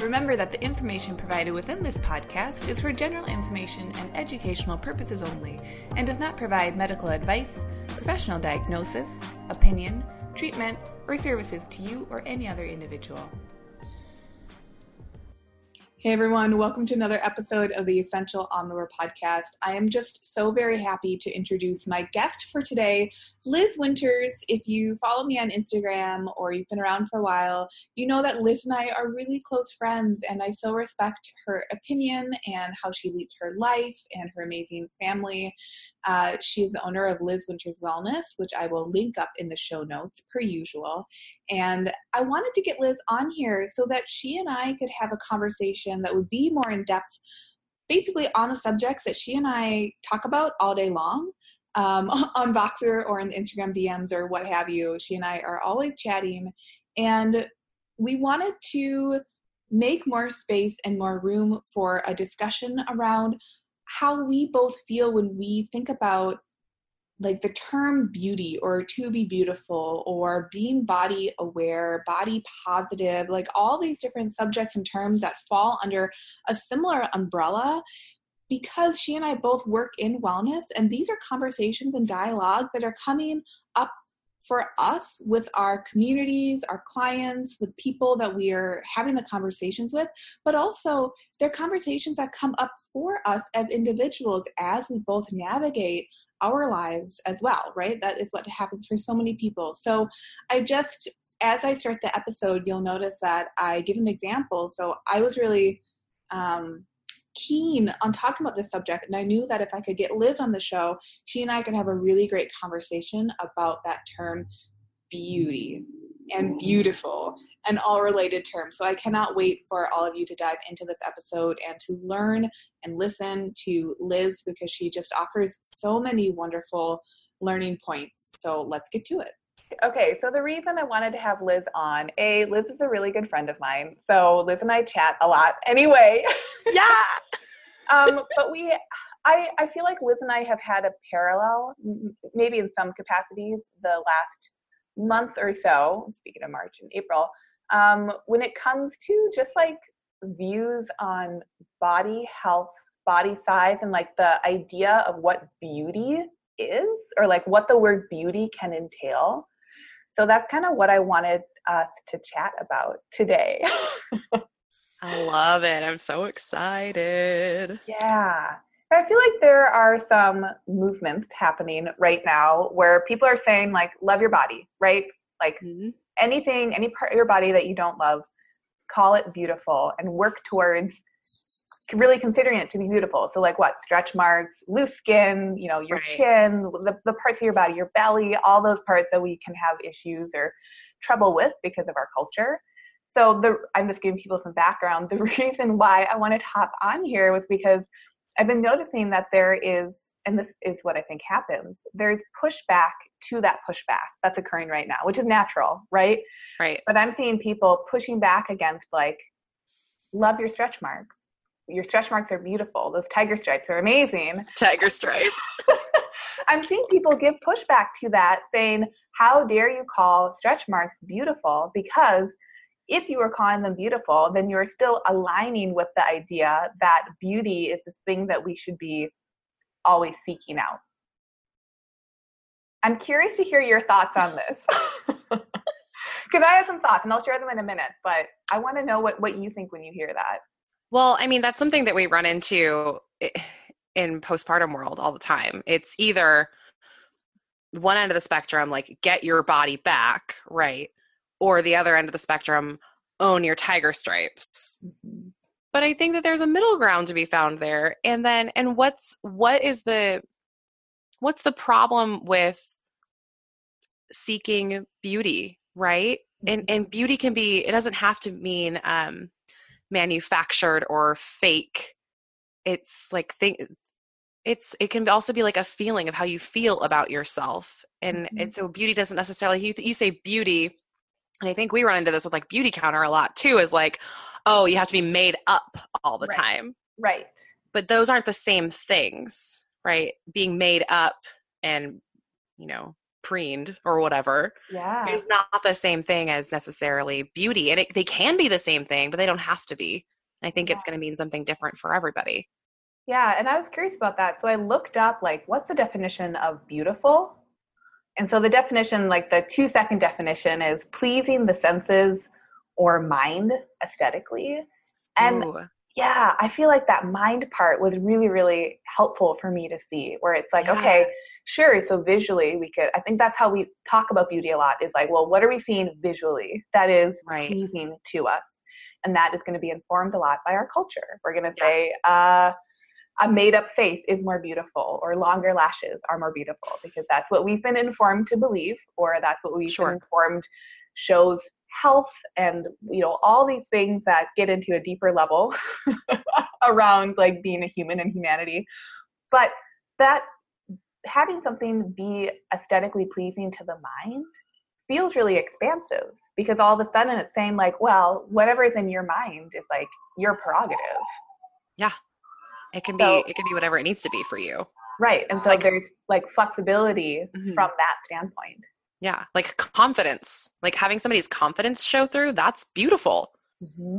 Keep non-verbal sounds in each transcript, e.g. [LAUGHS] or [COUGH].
Remember that the information provided within this podcast is for general information and educational purposes only and does not provide medical advice, professional diagnosis, opinion, treatment, or services to you or any other individual. Hey everyone, welcome to another episode of the Essential Omnivore podcast. I am just so very happy to introduce my guest for today, Liz Winters. If you follow me on Instagram or you've been around for a while, you know that Liz and I are really close friends, and I so respect her opinion and how she leads her life and her amazing family. Uh, she is the owner of Liz Winters Wellness, which I will link up in the show notes per usual. And I wanted to get Liz on here so that she and I could have a conversation that would be more in depth, basically on the subjects that she and I talk about all day long. Um, [LAUGHS] on Voxer or in the Instagram DMs or what have you. She and I are always chatting, and we wanted to make more space and more room for a discussion around how we both feel when we think about like the term beauty or to be beautiful or being body aware, body positive, like all these different subjects and terms that fall under a similar umbrella because she and I both work in wellness and these are conversations and dialogues that are coming up for us with our communities, our clients, the people that we are having the conversations with, but also they're conversations that come up for us as individuals as we both navigate our lives as well, right? That is what happens for so many people. So I just, as I start the episode, you'll notice that I give an example. So I was really um, keen on talking about this subject, and I knew that if I could get Liz on the show, she and I could have a really great conversation about that term beauty and beautiful and all related terms. So I cannot wait for all of you to dive into this episode and to learn and listen to Liz because she just offers so many wonderful learning points. So let's get to it. Okay, so the reason I wanted to have Liz on, A, Liz is a really good friend of mine. So Liz and I chat a lot anyway. Yeah. [LAUGHS] um, but we, I, I feel like Liz and I have had a parallel, maybe in some capacities, the last month or so, speaking of March and April, um, when it comes to just like views on body health, body size, and like the idea of what beauty is, or like what the word beauty can entail. So that's kind of what I wanted us to chat about today. [LAUGHS] I love it. I'm so excited. Yeah. I feel like there are some movements happening right now where people are saying, like, love your body, right? Like, mm-hmm. anything, any part of your body that you don't love, call it beautiful and work towards really considering it to be beautiful. So, like, what? Stretch marks, loose skin, you know, your right. chin, the, the parts of your body, your belly, all those parts that we can have issues or trouble with because of our culture. So, the, I'm just giving people some background. [LAUGHS] The reason why I wanted to hop on here was because I've been noticing that there is, and this is what I think happens, there's pushback to that pushback that's occurring right now, which is natural, right? Right. But I'm seeing people pushing back against, like, love your stretch marks. Your stretch marks are beautiful. Those tiger stripes are amazing. Tiger stripes. [LAUGHS] I'm seeing people give pushback to that, saying, How dare you call stretch marks beautiful? Because if you are calling them beautiful, then you're still aligning with the idea that beauty is this thing that we should be always seeking out. I'm curious to hear your thoughts on this. [LAUGHS] [LAUGHS] Because I have some thoughts and I'll share them in a minute, but I want to know what, what you think when you hear that. Well, I mean, that's something that we run into in postpartum world all the time. It's either one end of the spectrum, like get your body back, right? or the other end of the spectrum own your tiger stripes mm-hmm. but i think that there's a middle ground to be found there and then and what's what is the what's the problem with seeking beauty right and mm-hmm. and beauty can be it doesn't have to mean um manufactured or fake it's like think it's it can also be like a feeling of how you feel about yourself and Mhm. and so beauty doesn't necessarily you, you say beauty and i think we run into this with like Beautycounter a lot too is like oh you have to be made up all the Right. time Right. but those aren't the same things right being made up and you know preened or whatever Yeah. is not the same thing as necessarily beauty and it, they can be the same thing but they don't have to be and i think it's going to mean something different for everybody Yeah, and I was curious about that. So I looked up like what's the definition of beautiful? And so the definition, like the two second definition, is pleasing the senses or mind aesthetically. And Ooh, yeah, I feel like that mind part was really, really helpful for me to see, where it's like, Yeah. okay, sure, so visually we could, I think that's how we talk about beauty a lot is like, well, what are we seeing visually that is right pleasing to us? And that is going to be informed a lot by our culture. We're going to Yeah. say, uh, a made up face is more beautiful, or longer lashes are more beautiful, because that's what we've been informed to believe, or that's what we've Sure. been informed shows health and you know all these things that get into a deeper level [LAUGHS] around like being a human and humanity but that having something be aesthetically pleasing to the mind feels really expansive because all of a sudden it's saying like well whatever is in your mind is like your prerogative. Yeah. it can So- be it can be whatever it needs to be for you. Right. And so Like- there's like flexibility Mhm. from that standpoint. Yeah. Like confidence. Like having somebody's confidence show through that's beautiful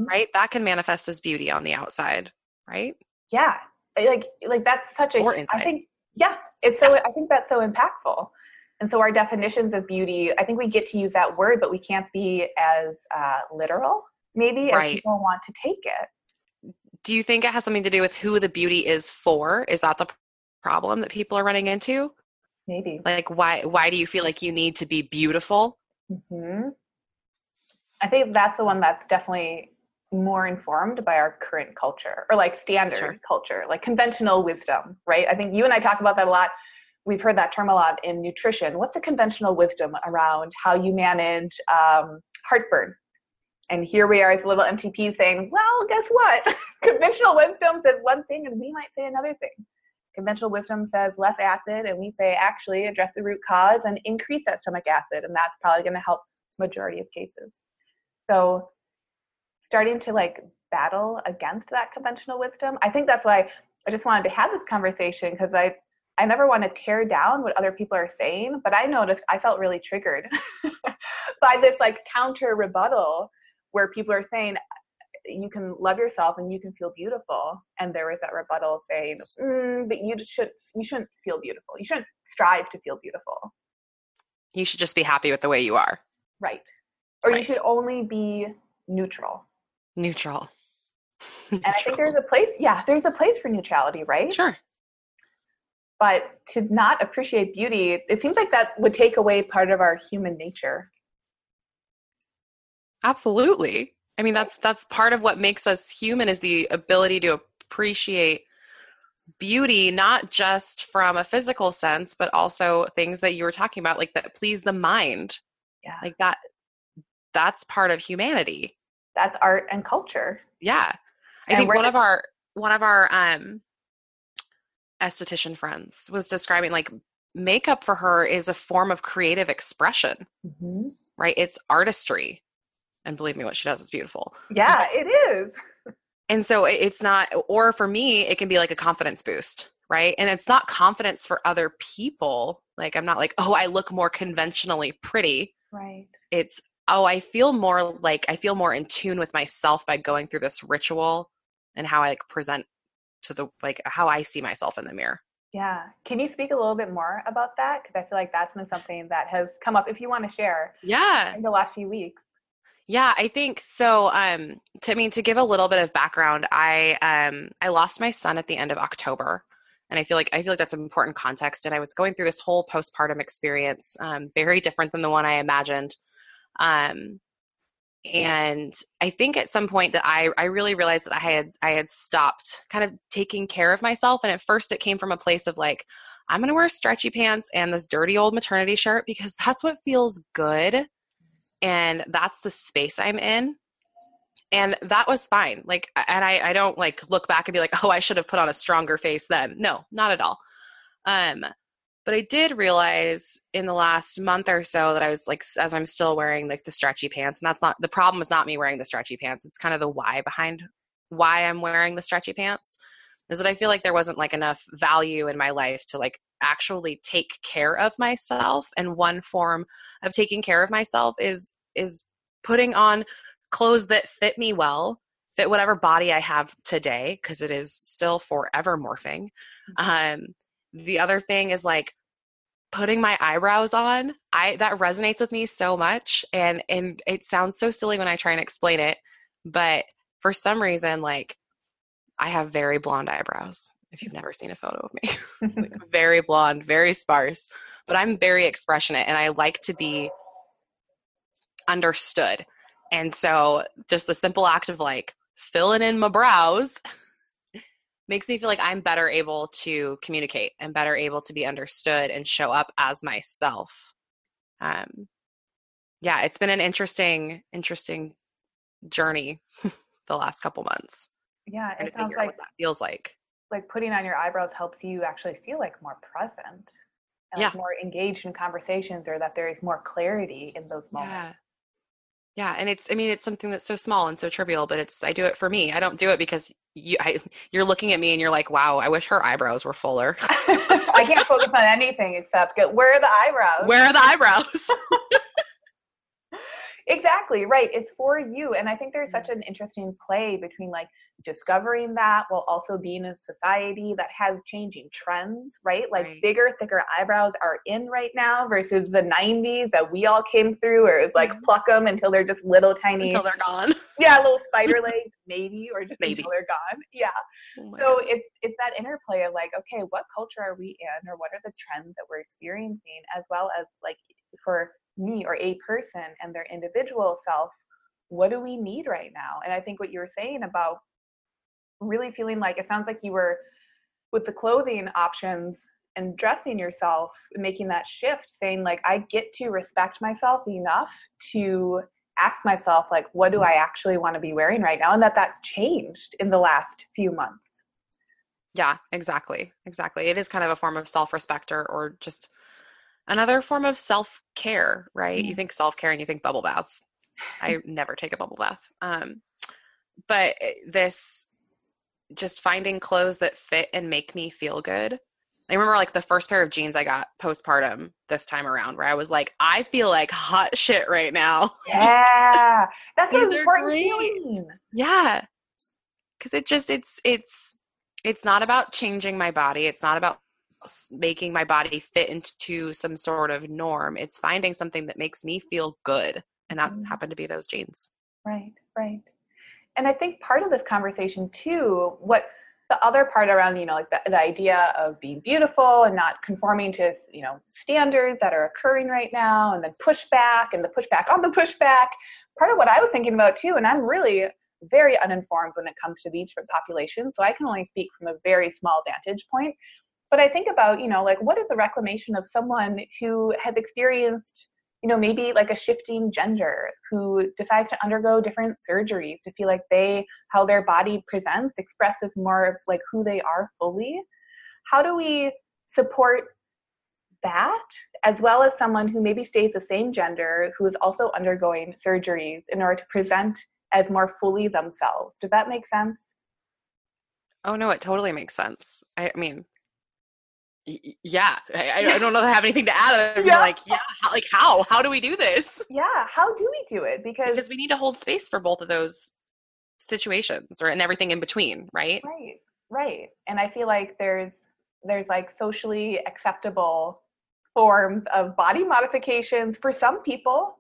right? That can manifest as beauty on the outside right? Yeah. Like like that's such a Or i think yeah it's so i think that's so impactful. And so our definitions of beauty i think we get to use that word but we can't be as uh, literal maybe as people want to take it. Do you think it has something to do with who the beauty is for? Is that the problem that people are running into? Maybe. Like why why do you feel like you need to be beautiful? Hmm i think that's the one that's definitely more informed by our current culture or like standard Sure. culture like conventional wisdom right? I think you and i talk about that a lot. We've heard that term a lot in nutrition. What's the conventional wisdom around how you manage um, heartburn? And here we are as a little NTP saying well guess what? [LAUGHS] Conventional wisdom says one thing and we might say another thing. Conventional wisdom says less acid and we say actually address the root cause and increase that stomach acid and that's probably going to help majority of cases. So starting to like battle against that conventional wisdom. I think that's why i just wanted to have this conversation because i i never want to tear down what other people are saying but i noticed i felt really triggered [LAUGHS] by this like counter rebuttal where people are saying you can love yourself and you can feel beautiful and there was that rebuttal saying mm, but you should you shouldn't feel beautiful. You shouldn't strive to feel beautiful. You should just be happy with the way you are. Right. Or you should only be neutral neutral. [LAUGHS] And i think there's a place yeah there's a place for neutrality right? Sure. But to not appreciate beauty it seems like that would take away part of our human nature. Absolutely. I mean that's that's part of what makes us human is the ability to appreciate beauty not just from a physical sense but also things that you were talking about like that please the mind. Yeah. Like that that's part of humanity that's art and culture. Yeah. I And think one of our one of our um esthetician friends was describing like makeup for her is a form of creative expression right? It's artistry. And believe me what she does is beautiful. Yeah it is. And so it's not or for me it can be like a confidence boost right? And it's not confidence for other people. Like i'm not like oh i look more conventionally pretty. Right. It's oh i feel more like i feel more in tune with myself by going through this ritual and how i like present to the like how i see myself in the mirror yeah can you speak a little bit more about that because i feel like that's been something that has come up if you want to share yeah in the last few weeks Yeah, I think so. Um, to I mean, to give a little bit of background, I um, I lost my son at the end of October, and I feel like I feel like that's an important context. And I was going through this whole postpartum experience, um, very different than the one I imagined. Um, and I think at some point that I I really realized that I had I had stopped kind of taking care of myself. And at first, it came from a place of like, I'm going to wear stretchy pants and this dirty old maternity shirt because that's what feels good and that's the space I'm in. and that was fine like and I, I don't like look back and be like oh i should have put on a stronger face then no not at all um but i did realize in the last month or so that i was like as i'm still wearing like the stretchy pants and that's not the problem is not me wearing the stretchy pants it's kind of the why behind why i'm wearing the stretchy pants is that i feel like there wasn't like enough value in my life to like actually take care of myself and one form of taking care of myself is is putting on clothes that fit me well, fit whatever body I have today, because it is still forever morphing. Mm-hmm. Um, the other thing is like putting my eyebrows on. I that resonates with me so much, and and it sounds so silly when I try and explain it, but for some reason, like I have very blonde eyebrows. If you've never seen a photo of me, [LAUGHS] like [LAUGHS] very blonde, very sparse, but I'm very expressionate, and I like to be understood. And so just the simple act of like filling in my brows [LAUGHS] makes me feel like I'm better able to communicate and better able to be understood and show up as myself. Um, yeah, it's been an interesting, interesting journey [LAUGHS] the last couple months. Yeah, it sounds like what that feels like. Like putting on your eyebrows helps you actually feel like more present and yeah. like more engaged in conversations or that there is more clarity in those moments. Yeah yeah and it's i mean it's something that's so small and so trivial but it's i do it for me i don't do it because you I, [LAUGHS] you're looking at me and you're like wow i wish her eyebrows were fuller. [LAUGHS] I can't focus on anything except get, where are the eyebrows? Where are the eyebrows? [LAUGHS] Exactly right it's for you and i think there's such an interesting play between like discovering that while also being in a society that has changing trends right like right. bigger thicker eyebrows are in right now versus the 90s that we all came through where it's like mm-hmm. pluck them until they're just little tiny until they're gone [LAUGHS] yeah little spider legs maybe or just maybe. until they're gone yeah oh so God. it's it's that interplay of like okay what culture are we in or what are the trends that we're experiencing as well as like for me or a person and their individual self what do we need right now and i think what you were saying about really feeling like it sounds like you were with the clothing options and dressing yourself making that shift saying like i get to respect myself enough to ask myself like what do i actually want to be wearing right now? And that that changed in the last few months. Yeah exactly exactly. It is kind of a form of self-respect or, or just another form of self-care right? Mm-hmm. you think self-care and you think bubble baths. I [LAUGHS] never take a bubble bath. Um, but eh, this just finding clothes that fit and make me feel good. I remember like the first pair of jeans I got postpartum this time around where I was like, I feel like hot shit right now. Yeah. That's [LAUGHS] These are great. Feeling. Yeah. Cause it just it's it's it's not about changing my body. It's not about making my body fit into some sort of norm. It's finding something that makes me feel good. And that mm-hmm. happened to be those jeans. Right, right and I think part of this conversation too, what the other part around, you know, like the, the idea of being beautiful and not conforming to, you know, standards that are occurring right now, and then pushback and the pushback on the pushback. Part of what I was thinking about too, and I'm really very uninformed when it comes to these populations, so I can only speak from a very small vantage point. But I think about, you know, like what is the reclamation of someone who has experienced you know maybe like a shifting gender who decides to undergo different surgeries to feel like they how their body presents expresses more of like who they are fully. How do we support that as well as someone who maybe stays the same gender who is also undergoing surgeries in order to present as more fully themselves? Does that make sense? Oh no it totally makes sense. I, I mean yeah I, I, don't know if I have anything to add yeah. like yeah like how? How do we do this? Yeah how do we do it? Because because we need to hold space for both of those situations or and everything in between right? Right right. And i feel like there's there's like socially acceptable forms of body modifications for some people.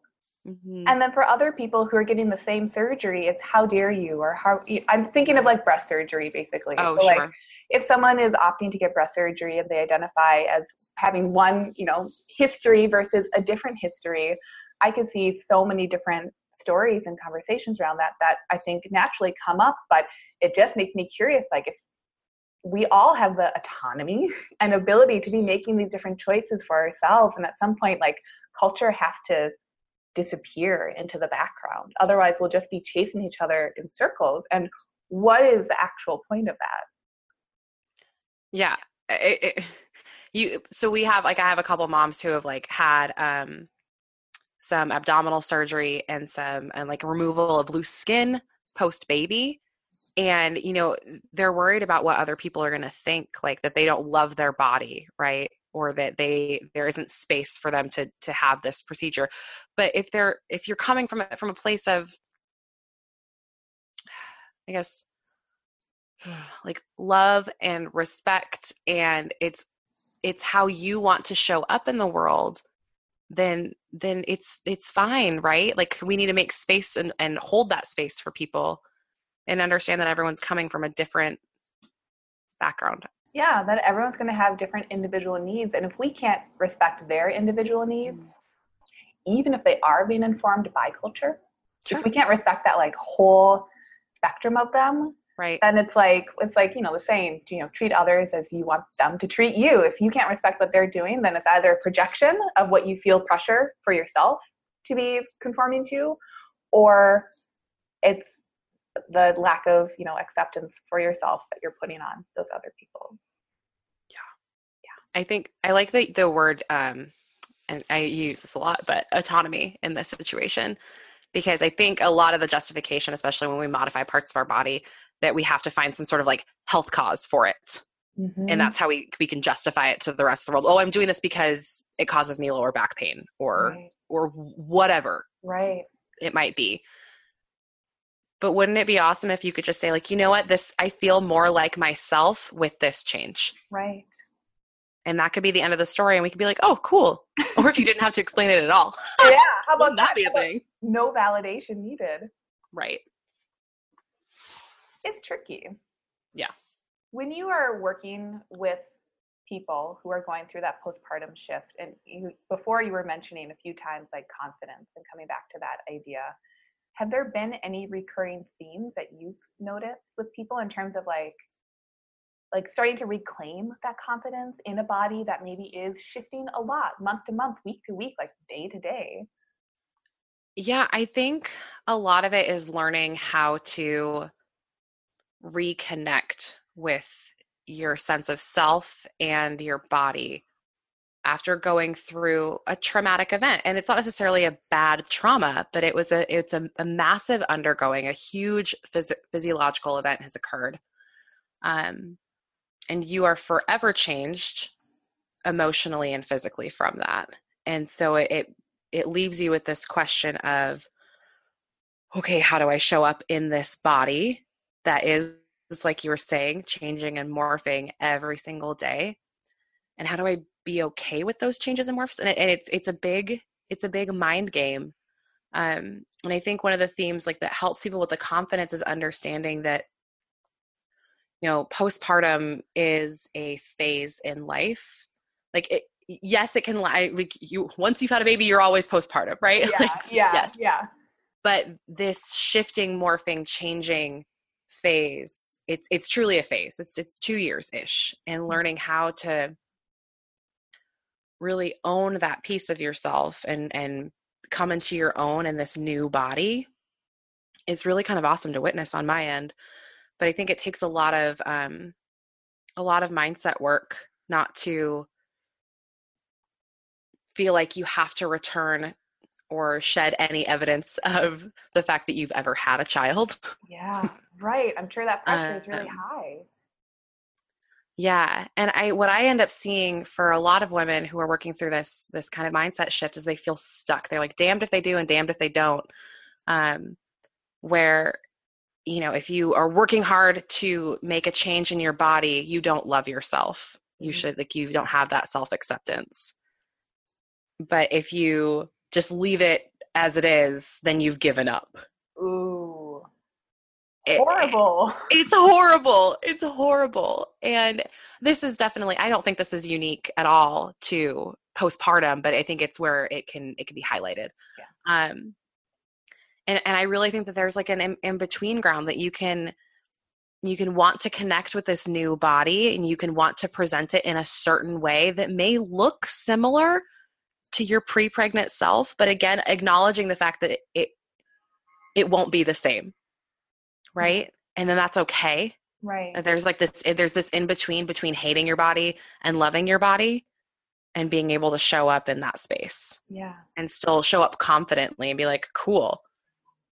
Mm-hmm. and then for other people who are getting the same surgery it's how dare you or how i'm thinking of like breast surgery basically. Oh so sure. like if someone is opting to get breast surgery and they identify as having one, you know, history versus a different history, I can see so many different stories and conversations around that that I think naturally come up, but it just makes me curious like if we all have the autonomy [LAUGHS] and ability to be making these different choices for ourselves and at some point like culture has to disappear into the background. Otherwise, we'll just be chasing each other in circles. And what is the actual point of that? Yeah. It, it, [LAUGHS] you so we have like I have a couple moms who have like had um some abdominal surgery and some and like removal of loose skin post baby and you know they're worried about what other people are going to think like that they don't love their body right or that they there isn't space for them to to have this procedure but if they're if you're coming from from a place of [SIGHS] i guess [SIGHS] like love and respect and it's it's how you want to show up in the world then then it's it's fine right like we need to make space and and hold that space for people and understand that everyone's coming from a different background yeah that everyone's going to have different individual needs and if we can't respect their individual needs mm. even if they are being informed by culture sure. if we can't respect that like whole spectrum of them right. Then it's like it's like you know the saying you know treat others as you want them to treat you. If you can't respect what they're doing then it's either a projection of what you feel pressure for yourself to be conforming to or it's the lack of you know acceptance for yourself that you're putting on those other people. Yeah. Yeah. I think i like the the word um and i use this a lot but autonomy in this situation because i think a lot of the justification especially when we modify parts of our body that we have to find some sort of like health cause for it. Mm-hmm. and that's how we we can justify it to the rest of the world. Oh i'm doing this because it causes me lower back pain or right. or whatever right. it might be. But wouldn't it be awesome if you could just say like you know what? This i feel more like myself with this change. Right. And that could be the end of the story and we could be like oh cool. [LAUGHS] Or if you didn't have to explain it at all. Yeah how about [LAUGHS] that be a thing no validation needed? Right it's tricky. Yeah. When you are working with people who are going through that postpartum shift and you before you were mentioning a few times like confidence and coming back to that idea have there been any recurring themes that you've noticed with people in terms of like like starting to reclaim that confidence in a body that maybe is shifting a lot month to month week to week like day to day? Yeah i think a lot of it is learning how to reconnect with your sense of self and your body after going through a traumatic event. And it's not necessarily a bad trauma but it was a it's a, a massive undergoing a huge phys- physiological event has occurred. Um, and you are forever changed emotionally and physically from that. And so it, it it leaves you with this question of okay how do i show up in this body that is like you were saying changing and morphing every single day and how do i be okay with those changes and morphs and, it, and it's it's a big it's a big mind game um, and i think one of the themes like that helps people with the confidence is understanding that you know postpartum is a phase in life. Like it, yes it can lie like you once you've had a baby you're always postpartum right? [LAUGHS] Yeah like, yeah yes. yeah. But this shifting morphing changing phase. It's it's truly a phase. It's it's two years ish and mm. learning how to really own that piece of yourself and and come into your own in this new body is really kind of awesome to witness on my end. But i think it takes a lot of um a lot of mindset work not to feel like you have to return or shed any evidence [LAUGHS] of the fact that you've ever had a child yeah right i'm sure that pressure um, is really high yeah. And I what I end up seeing for a lot of women who are working through this this kind of mindset shift is they feel stuck. They're like damned if they do and damned if they don't. Um where you know, if you are working hard to make a change in your body, you don't love yourself. You mm-hmm. should like you don't have that self-acceptance. But if you just leave it as it is, then you've given up. Ooh horrible. It, it's horrible. It's horrible. And this is definitely I don't think this is unique at all to postpartum, but I think it's where it can it can be highlighted. Yeah. Um and and I really think that there's like an in, in between ground that you can you can want to connect with this new body and you can want to present it in a certain way that may look similar to your pre-pregnant self, but again, acknowledging the fact that it it won't be the same. Right? And then that's okay. Right. There's like this there's this in between between hating your body and loving your body and being able to show up in that space Yeah. and still show up confidently and be like, cool.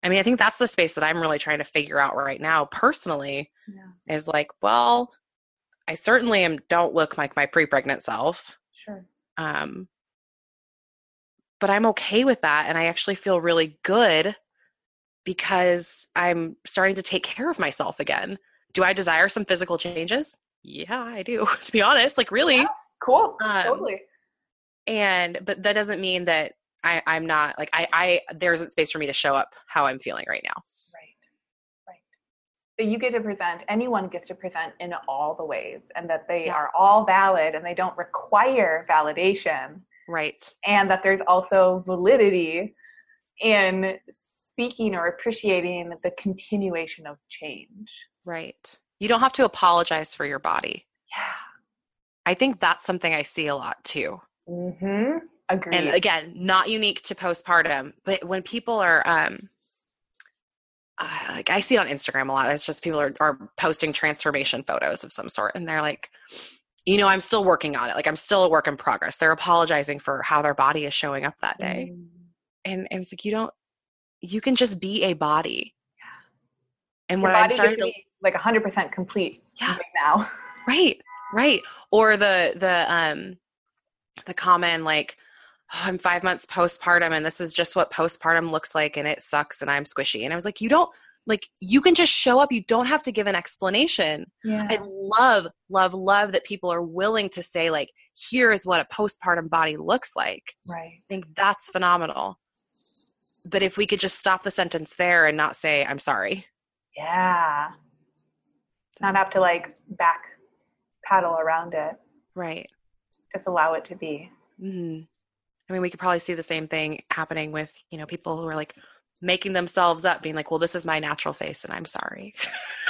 I mean, I think that's the space that I'm really trying to figure out right now personally Yeah. is like, well, I certainly am don't look like my pre-pregnant self. Sure. Um, but I'm okay with that. And I actually feel really good because I'm starting to take care of myself again. Do I desire some physical changes? Yeah, I do, [LAUGHS] to be honest. Like, really. Yeah. Cool. Um, totally. And, but that doesn't mean that I, I'm not like, I, I, there isn't space for me to show up how I'm feeling right now. Right. Right. That you get to present, anyone gets to present in all the ways, and that they Yeah. are all valid and they don't require validation, Right. and that there's also validity in speaking or appreciating the continuation of change. Right. You don't have to apologize for your body. Yeah. I think that's something I see a lot too. Mm-hmm. Agreed. and again not unique to postpartum but when people are um uh, like i see it on instagram a lot it's just people are, are posting transformation photos of some sort and they're like you know i'm still working on it like i'm still a work in progress they're apologizing for how their body is showing up that day Mm. and, and it's like you don't you can just be a body Yeah. and Your what i'm starting to like 100% complete Yeah. right now. right right or the the um the common like oh, i'm five months postpartum and this is just what postpartum looks like and it sucks and i'm squishy and i was like you don't like you can just show up you don't have to give an explanation Yeah. i love love love that people are willing to say like here is what a postpartum body looks like right. i think that's phenomenal but if we could just stop the sentence there and not say i'm sorry Yeah. Not have to like back paddle around it. right Just allow it to be. hmm I mean, we could probably see the same thing happening with, you know, people who are like making themselves up, being like, well, this is my natural face and I'm sorry.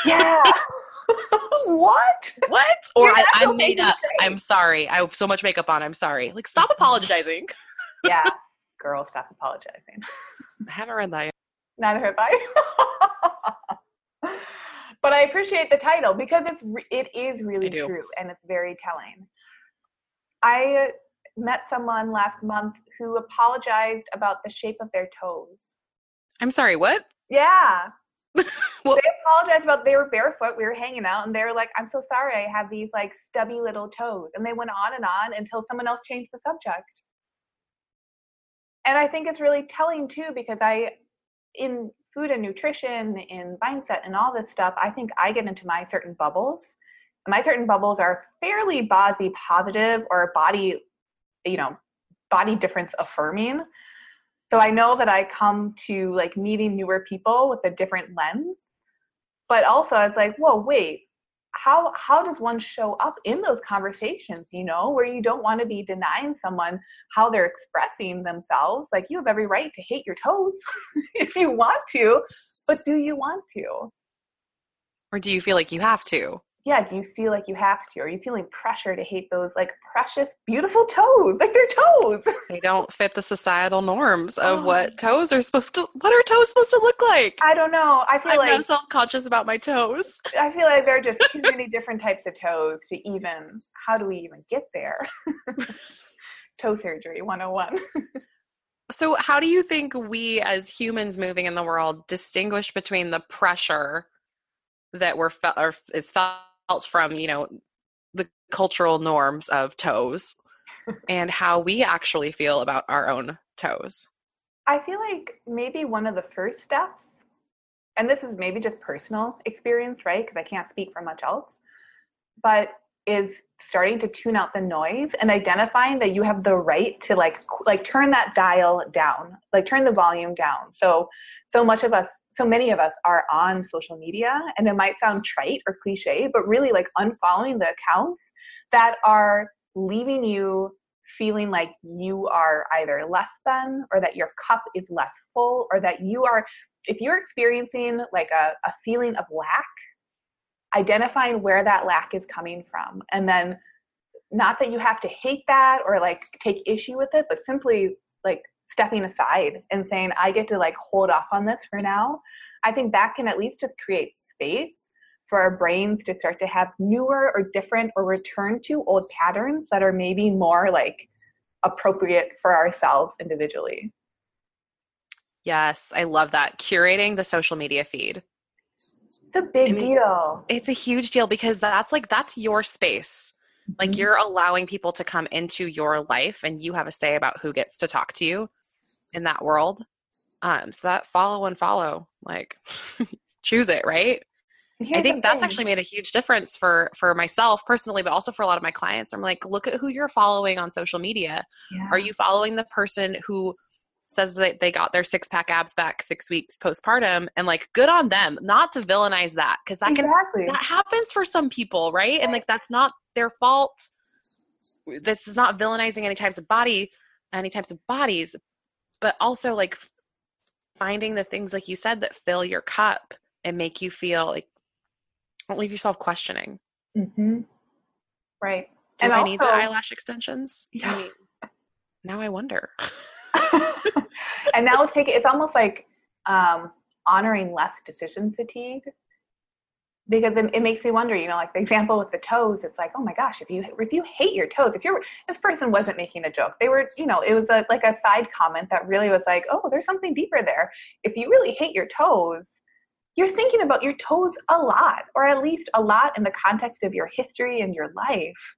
Yeah. [LAUGHS] what? what? Or Your I, I'm made face up. I'm sorry. I have so much makeup on. I'm sorry. Like, stop mm-hmm. apologizing. [LAUGHS] Yeah. Girl, stop apologizing. I haven't read that yet. Neither have I. [LAUGHS] but I appreciate the title because it's re- it is really true and it's very telling. I met someone last month who apologized about the shape of their toes. I'm sorry. What? Yeah. [LAUGHS] Well- they apologized about they were barefoot. We were hanging out, and they were like, "I'm so sorry. I have these like stubby little toes." And they went on and on until someone else changed the subject. And I think it's really telling too because I, in food and nutrition, in mindset, and all this stuff, I think I get into my certain bubbles. And my certain bubbles are fairly body positive or body, you know, body difference affirming. So I know that I come to like meeting newer people with a different lens. But also I was like, whoa, wait, how how does one show up in those conversations, you know, where you don't want to be denying someone how they're expressing themselves? Like you have every right to hate your toes [LAUGHS] if you want to, but do you want to? Or do you feel like you have to? Yeah, do you feel like you have to? Are you feeling pressure to hate those like precious, beautiful toes? Like they're toes. [LAUGHS] They don't fit the societal norms of Oh. what toes are supposed to, what are toes supposed to look like? I don't know. I feel like I'm like not self conscious about my toes. [LAUGHS] I feel like there are just too many different types of toes to even. How do we even get there? [LAUGHS] Toe surgery 101. So, how do you think we as humans moving in the world distinguish between the pressure that we're fe- or is felt from, you know, the cultural norms of toes [LAUGHS] and how we actually feel about our own toes? I feel like maybe one of the first steps, and this is maybe just personal experience, right? Because I can't speak for much else, but is starting to tune out the noise and identifying that you have the right to like like turn that dial down, like turn the volume down. So so much of us, so many of us are on social media, and it might sound trite or cliche, but really like unfollowing the accounts that are leaving you feeling like you are either less than or that your cup is less full or that you are if you're experiencing like a, a feeling of lack identifying where that lack is coming from. And then not that you have to hate that or like take issue with it, but simply like stepping aside and saying, I get to like hold off on this for now. I think that can at least just create space for our brains to start to have newer or different or return to old patterns that are maybe more like appropriate for ourselves individually. Yes, I love that. Curating the social media feed. It's a big I mean, deal. It's a huge deal because that's like that's your space. Like Mhm. you're allowing people to come into your life and you have a say about who gets to talk to you in that world. Um so that follow and follow, like [LAUGHS] choose it, right? I think that's thing. actually made a huge difference for for myself personally, but also for a lot of my clients. I'm like, look at who you're following on social media. Yeah. Are you following the person who says that they got their six pack abs back six weeks postpartum and like good on them, not to villainize that because that can exactly. that happens for some people, right? And like that's not their fault. This is not villainizing any types of body, any types of bodies, but also like finding the things like you said that fill your cup and make you feel like don't leave yourself questioning. hmm Right. Do And I need the eyelash extensions? Yeah. I mean, now I wonder. [LAUGHS] [LAUGHS] and now it's take it, it's almost like um, honoring less decision fatigue because it, it makes me wonder you know like the example with the toes it's like oh my gosh if you if you hate your toes if you're this person wasn't making a joke they were you know it was a, like a side comment that really was like oh there's something deeper there. If you really hate your toes you're thinking about your toes a lot or at least a lot in the context of your history and your life.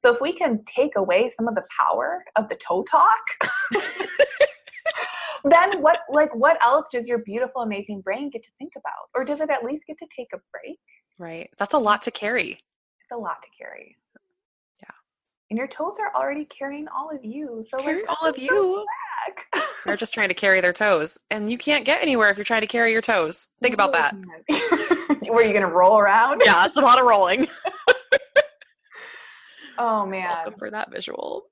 So if we can take away some of the power of the toe talk [LAUGHS] [LAUGHS] then what like what else does your beautiful amazing brain get to think about or does it at least get to take a break Right. That's a lot to carry. it's a lot to carry Yeah. and your toes are already carrying all of you so Carry like all of you. back. They're just trying to carry their [LAUGHS] toes. And you can't get anywhere if you're trying to carry your toes. Think about that. [LAUGHS] were you gonna roll around Yeah, it's a lot of rolling. [LAUGHS] oh man Welcome for that visual.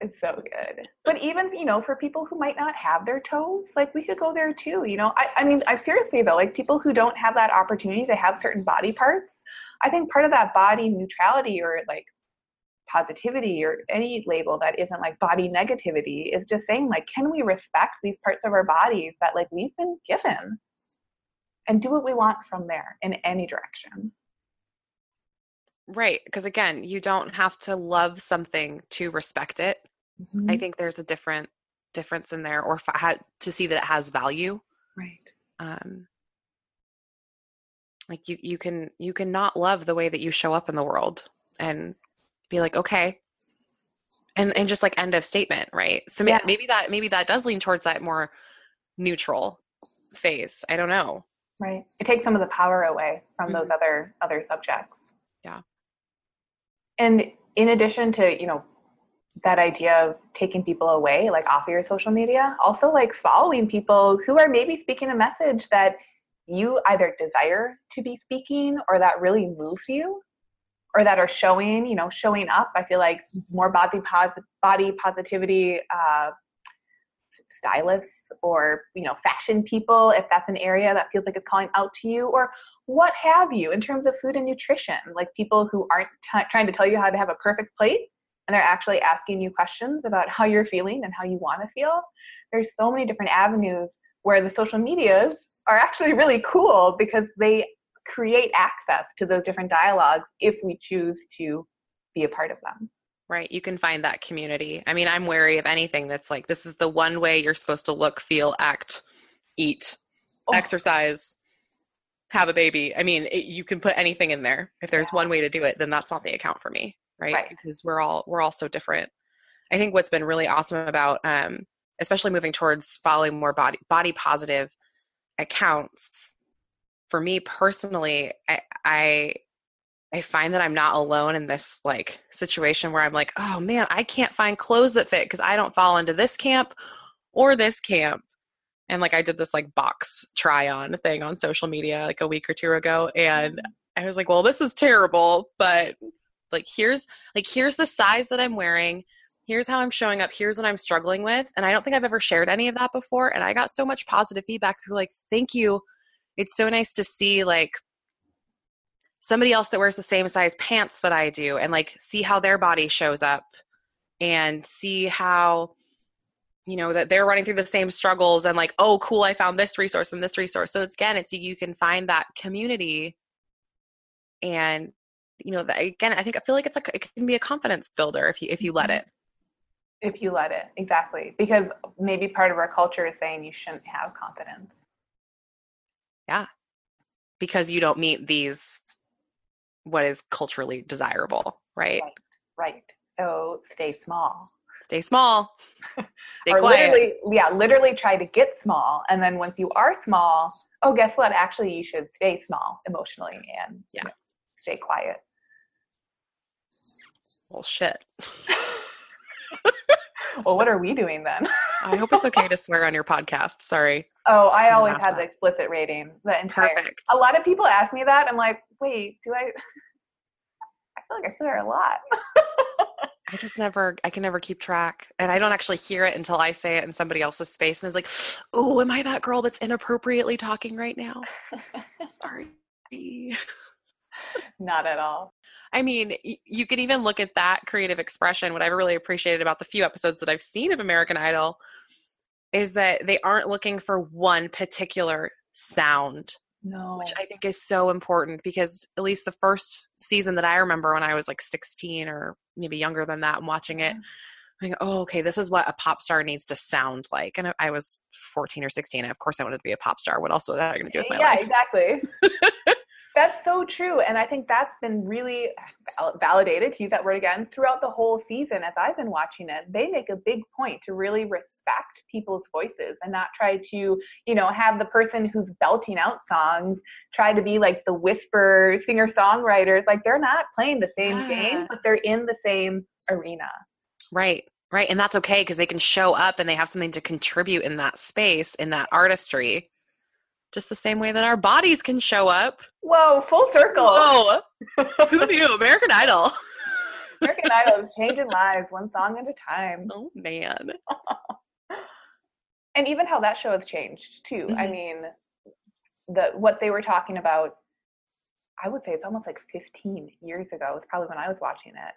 It's so good. But even, you know, for people who might not have their toes, like we could go there too, you know. I, I mean, I seriously though, like people who don't have that opportunity to have certain body parts, I think part of that body neutrality or like positivity or any label that isn't like body negativity is just saying like, can we respect these parts of our bodies that like we've been given and do what we want from there in any direction? Right. Because again, you don't have to love something to respect it. I think there's a different difference in there or ha- to see that it has value. right. Um, like you, you can you can not love the way that you show up in the world and be like okay and and just like end of statement right so Yeah. maybe that maybe that does lean towards that more neutral phase i don't know Right. It takes some of the power away from those Mhm. other other subjects. Yeah. And in addition to, you know, that idea of taking people away, like off of your social media, also like following people who are maybe speaking a message that you either desire to be speaking or that really moves you or that are showing, you know, showing up. I feel like more body pos- body positivity uh, stylists or you know fashion people if that's an area that feels like it's calling out to you or what have you in terms of food and nutrition like people who aren't t- trying to tell you how to have a perfect plate and they're actually asking you questions about how you're feeling and how you want to feel. There's so many different avenues where the social medias are actually really cool because they create access to those different dialogues if we choose to be a part of them. Right you can find that community. I mean i'm wary of anything that's like this is the one way you're supposed to look feel act eat Oh. exercise have a baby. I mean it, you can put anything in there. If there's one way to do it then that's not the account for me right, Right. because we're all we're all so different i think what's been really awesome about um especially moving towards following more body body positive accounts for me personally i i I find that I'm not alone in this like situation where I'm like, oh man, I can't find clothes that fit because I don't fall into this camp or this camp. And like I did this like box try on thing on social media like a week or two ago. And I was like, well, this is terrible, but like here's like here's the size that I'm wearing. Here's how I'm showing up. Here's what I'm struggling with. And I don't think I've ever shared any of that before. And I got so much positive feedback. People like, thank you. It's so nice to see like somebody else that wears the same size pants that I do and like see how their body shows up and see how you know that they're running through the same struggles and like oh cool i found this resource and this resource so it's again it's you can find that community and you know that again i think i feel like it's like it can be a confidence builder if you if you let mm-hmm. it. If you let it exactly. Because maybe part of our culture is saying you shouldn't have confidence. Yeah. Because you don't meet these what is culturally desirable right? Right, right. so stay small. Stay small. [LAUGHS] Stay or quiet. literally yeah literally try to get small and then once you are small oh guess what? Actually you should stay small emotionally and yeah. you know, stay quiet well shit [LAUGHS] well what are we doing then i hope it's okay to swear on your podcast sorry oh i always had the explicit rating the entire Perfect. a lot of people ask me that i'm like wait do i [LAUGHS] i feel like i swear a lot I just never, I can never keep track. And I don't actually hear it until I say it in somebody else's space. And it's like, oh, am I that girl that's inappropriately talking right now? [LAUGHS] Sorry. [LAUGHS] Not at all. I mean, you can even look at that creative expression. What I've really appreciated about the few episodes that I've seen of American Idol is that they aren't looking for one particular sound no. Which I think is so important because at least the first season that I remember when I was like 16 or maybe younger than that and watching it, I'm like, oh, okay, this is what a pop star needs to sound like. And I was 14 or 16. And of course, I wanted to be a pop star. What else was I going to do with my yeah, life? Yeah, exactly. [LAUGHS] That's so true. And I think that's been really validated, to use that word again, throughout the whole season as I've been watching it. They make a big point to really respect people's voices and not try to, you know, have the person who's belting out songs try to be like the whisper singer songwriters. Like they're not playing the same yeah. game, but they're in the same arena. Right. Right. And that's okay because they can show up and they have something to contribute in that space, in that artistry just the same way that our bodies can show up. Whoa, full circle. Whoa. Who knew? American Idol. American Idol is changing lives one song at a time. Oh man. and even how that show has changed too. Mm-hmm. I mean, the what they were talking about, I would say it's almost like 15 years ago. It's probably when I was watching it.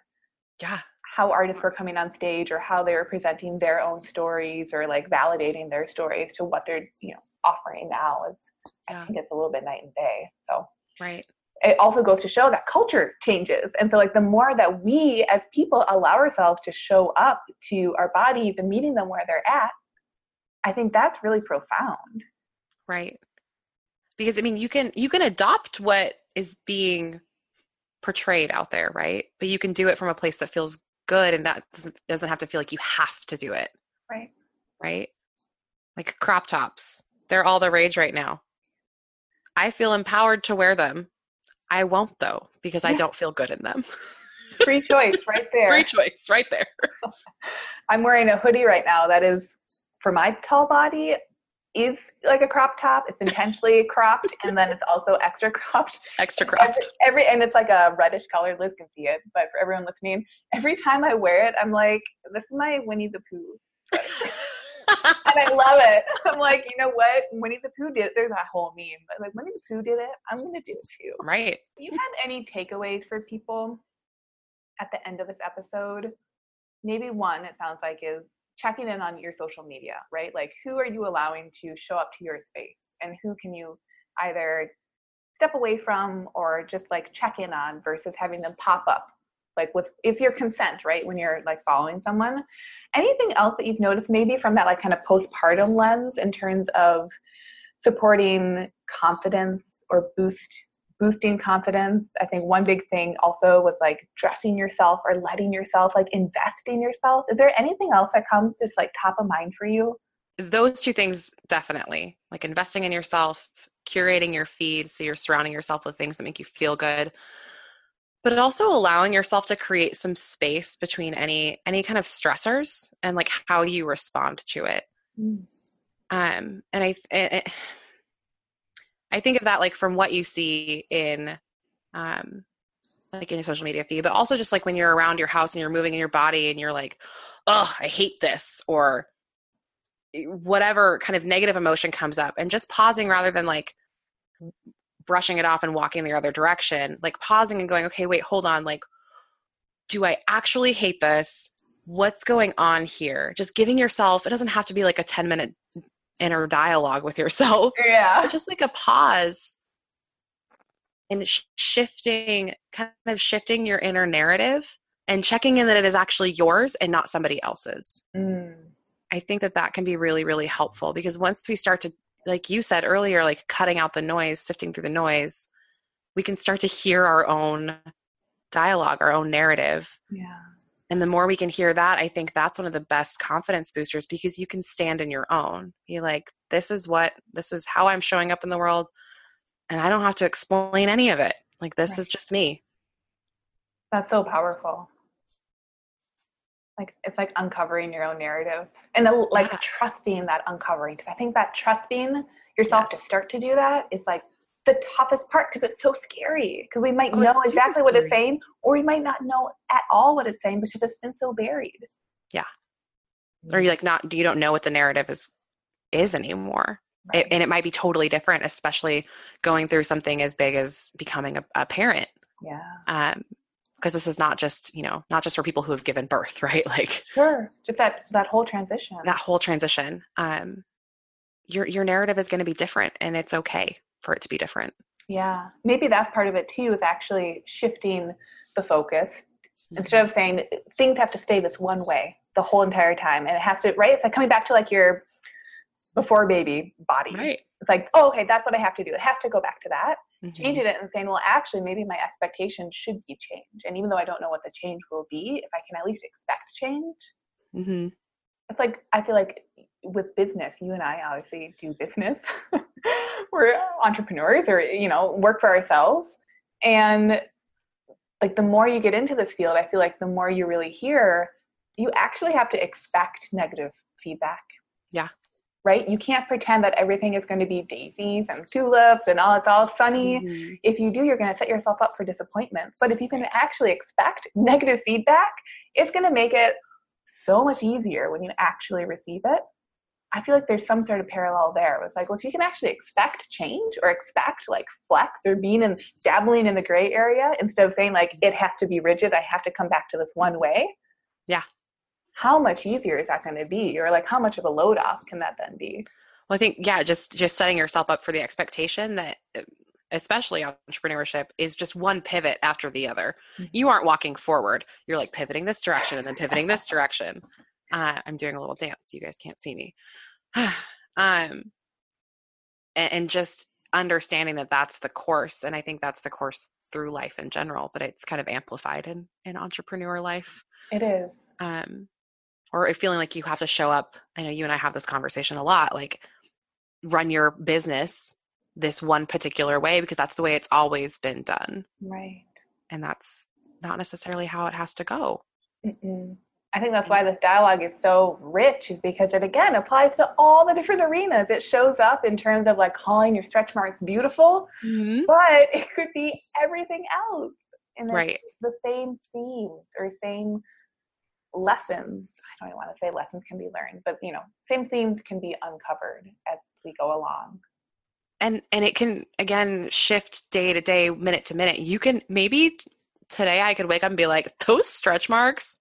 Yeah. How artists were coming on stage or how they were presenting their own stories or like validating their stories to what they're, you know, offering now is yeah. I think it's a little bit night and day. So right. It also goes to show that culture changes. And so like the more that we as people allow ourselves to show up to our bodies and meeting them where they're at, I think that's really profound. Right. Because I mean you can you can adopt what is being portrayed out there, right? But you can do it from a place that feels good and that doesn't, doesn't have to feel like you have to do it. Right. Right? Like crop tops. They're all the rage right now. I feel empowered to wear them. I won't though because yeah. I don't feel good in them. [LAUGHS] Free choice right [LAUGHS] there. Free choice right there. [LAUGHS] I'm wearing a hoodie right now that is for my tall body is like a crop top. It's intentionally cropped and then it's also extra cropped. Extra cropped. Every, every, and it's like a reddish color. Liz can see it, but for everyone listening, every time I wear it, I'm like, this is my Winnie the Pooh and I love it. [LAUGHS] I'm like, you know what? Winnie the Pooh did it. There's that whole meme. But like Winnie the Pooh did it. I'm gonna do it too. Right. Do you have any takeaways for people at the end of this episode? Maybe one, it sounds like, is checking in on your social media, right? Like who are you allowing to show up to your space? And who can you either step away from or just like check in on versus having them pop up like with if your consent right when you're like following someone anything else that you've noticed maybe from that like kind of postpartum lens in terms of supporting confidence or boost boosting confidence. I think one big thing also was like dressing yourself or letting yourself like invest in yourself. Is there anything else that comes just like top of mind for you? Those two things definitely. Like investing in yourself curating your feed so you're surrounding yourself with things that make you feel good but also allowing yourself to create some space between any any kind of stressors and like how you respond to it. Mm. um and i it, i think of that like from what you see in um like in your social media feed but also just like when you're around your house and you're moving in your body and you're like oh i hate this or whatever kind of negative emotion comes up and just pausing rather than like brushing it off and walking the other direction, like pausing and going, okay, wait, hold on. Like, do I actually hate this? What's going on here? Just giving yourself, it doesn't have to be like a 10 minute inner dialogue with yourself. [LAUGHS] Yeah. Just like a pause and sh- shifting, kind of shifting your inner narrative and checking in that it is actually yours and not somebody else's. Mm. I think that that can be really, really helpful because once we start to, like you said earlier, like cutting out the noise, sifting through the noise, we can start to hear our own dialogue, our own narrative. Yeah. And the more we can hear that, I think that's one of the best confidence boosters because you can stand in your own. Be like, this is what, this is how I'm showing up in the world. And I don't have to explain any of it. Like, this Right. is just me. That's so powerful. Like it's like uncovering your own narrative and the, like Yeah. trusting that uncovering because I think that trusting yourself to start to do that is like the toughest part because it's so scary because we might Oh, know exactly what it's saying or we might not know at all what it's saying because it's been so buried. Yeah. Or you like not, you don't know what the narrative is, is anymore. Right. It, and it might be totally different, especially going through something as big as becoming a, a parent. yeah. Um, because this is not just, you know, not just for people who have given birth, [LAUGHS] right? Like Sure. Just that that whole transition. that whole transition. Um, your your narrative is going to be different, and it's okay for it to be different. Yeah, maybe that's part of it too, is actually shifting the focus. Instead of saying things have to stay this one way the whole entire time, and it has to, right? It's like coming back to like your before baby body. Right. It's like, oh, okay, that's what I have to do. It has to go back to that. Mhm. Changing it and saying, well, actually, maybe my expectations should be changed. And even though I don't know what the change will be, if I can at least expect change, Mhm. it's like I feel like with business, you and I obviously do business. [LAUGHS] We're entrepreneurs or you know, work for ourselves. And like the more you get into this field, I feel like the more you really hear, you actually have to expect negative feedback. Yeah. Right? You can't pretend that everything is going to be daisies and tulips and all it's all sunny Mhm. if you do, you're going to set yourself up for disappointment. But if you can actually expect negative feedback, it's going to make it so much easier when you actually receive it. I feel like there's some sort of parallel there. It was like, well, if you can actually expect change or expect like flex or being and dabbling in the gray area instead of saying like it has to be rigid, I have to come back to this one way. Yeah. How much easier is that going to be? Or like how much of a load off can that then be? Well, I think yeah, just just setting yourself up for the expectation that, especially entrepreneurship, is just one pivot after the other. Mhm. You aren't walking forward. You're like pivoting this direction and then pivoting this direction. Uh, I'm doing a little dance. You guys can't see me. [SIGHS] um, and, and just understanding that that's the course, and I think that's the course through life in general. But it's kind of amplified in in entrepreneur life. It is. um, or feeling like you have to show up. I know you and I have this conversation a lot. Like, run your business this one particular way because that's the way it's always been done, Right. and that's not necessarily how it has to go. Mm-mm. I think that's why this dialogue is so rich, is because it again applies to all the different arenas. It shows up in terms of like calling your stretch marks beautiful, mm-hmm. but it could be everything else. And Right. the same themes or same lessons. I don't even want to say lessons can be learned, but you know, same themes can be uncovered as we go along. and and it can again shift day to day minute to minute you can maybe today i could wake up and be like those stretch marks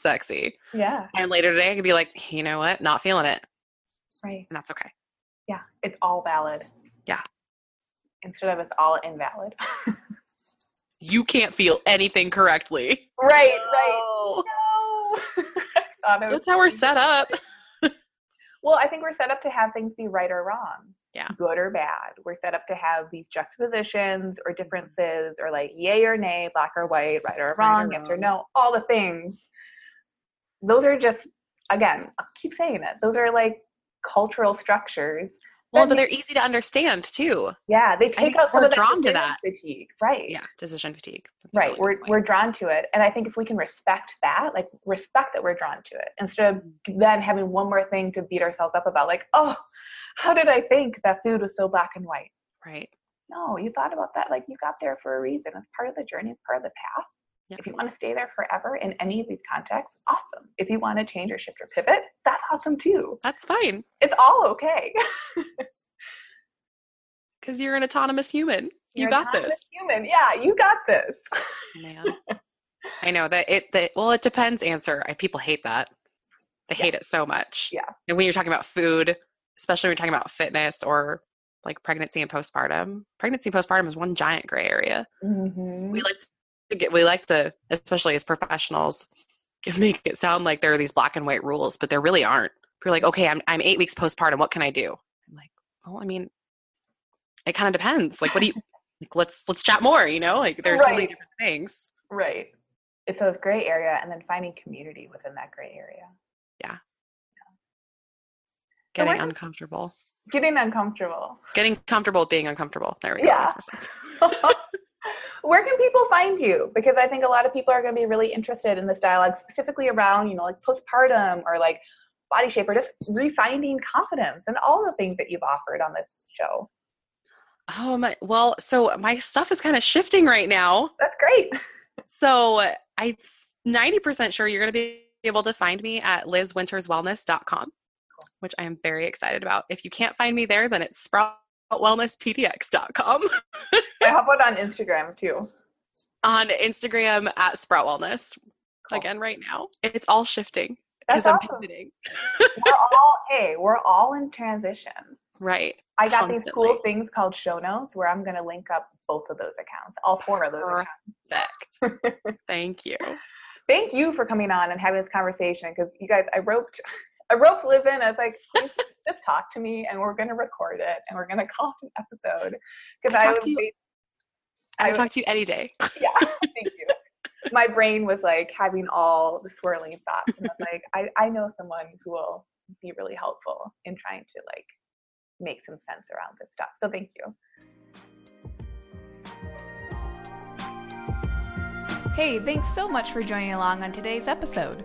sexy Yeah, and later today i could be like you know what not feeling it right. and that's okay Yeah, it's all valid. Yeah. Instead of it's all invalid. [LAUGHS] you can't feel anything correctly right, right. No. [LAUGHS] No. It was that's how we're set up [LAUGHS] Well, I think we're set up to have things be right or wrong. Yeah. Good or bad. We're set up to have these juxtapositions or differences or like yay or nay, black or white, right or wrong, yes or wrong. no, all the things. Those are just, again, I'll keep saying it. Those are like cultural structures. well but they're easy to understand too yeah, they take out some we're of the drawn to that. fatigue. Right. yeah decision fatigue That's Right. really We're, we're drawn to it. And I think if we can respect that, like respect that we're drawn to it, instead of then having one more thing to beat ourselves up about, like, oh, how did I think that food was so black and white? right No, you thought about that. Like you got there for a reason. It's part of the journey, it's part of the path. Yeah. If you want to stay there forever in any of these contexts, awesome. If you want to change or shift or pivot, that's awesome too. that's fine It's all okay. [LAUGHS] because you're an autonomous human. You You're got autonomous this. Human, yeah, you got this. Man. [LAUGHS] I know that it that well it depends answer. I, people hate that. They hate it so much. Yeah. And when you're talking about food, especially when you're talking about fitness or like pregnancy and postpartum, pregnancy and postpartum is one giant gray area. Mm-hmm. We like to get we like to, especially as professionals, [LAUGHS] make it sound like there are these black and white rules, but there really aren't. You're like, okay, I'm I'm eight weeks postpartum. What can I do? I'm like, well, I mean, it kind of depends. Like, what do you [LAUGHS] like? Let's let's chat more. You know, like there's so many different things. Right. It's a gray area and then finding community within that gray area. Yeah. Getting where- uncomfortable. Getting uncomfortable. Getting comfortable with being uncomfortable. There we go. Yeah. [LAUGHS] Makes more sense. Where can people find you? Because I think a lot of people are going to be really interested in this dialogue, specifically around, you know, like postpartum or like body shape or just refinding confidence and all the things that you've offered on this show. Oh, Um, well, so my stuff is kind of shifting right now. That's great. So I'm 90% sure you're going to be able to find me at lizwinterswellness.com, which I am very excited about. If you can't find me there, then it's sproutwellnesspdx.com. [LAUGHS] I have one on Instagram too. On Instagram at Sprout Wellness. Cool. Again, right now. It's all shifting because I'm awesome. pivoting. We're all, hey, we're all in transition. Right. I got these cool things called show notes where I'm going to link up both of those accounts, all four of those accounts. Perfect. [LAUGHS] Thank you. Thank you for coming on and having this conversation because you guys, I roped, I roped Liz in. I was like, please just talk to me and we're going to record it and we're going to call it an episode because I I, talk was, to you- wait- I I would talk to you any day. [LAUGHS] yeah, thank you. My brain was like having all the swirling thoughts, and I was like, I, I know someone who will be really helpful in trying to like make some sense around this stuff. So thank you. Hey, thanks so much for joining along on today's episode.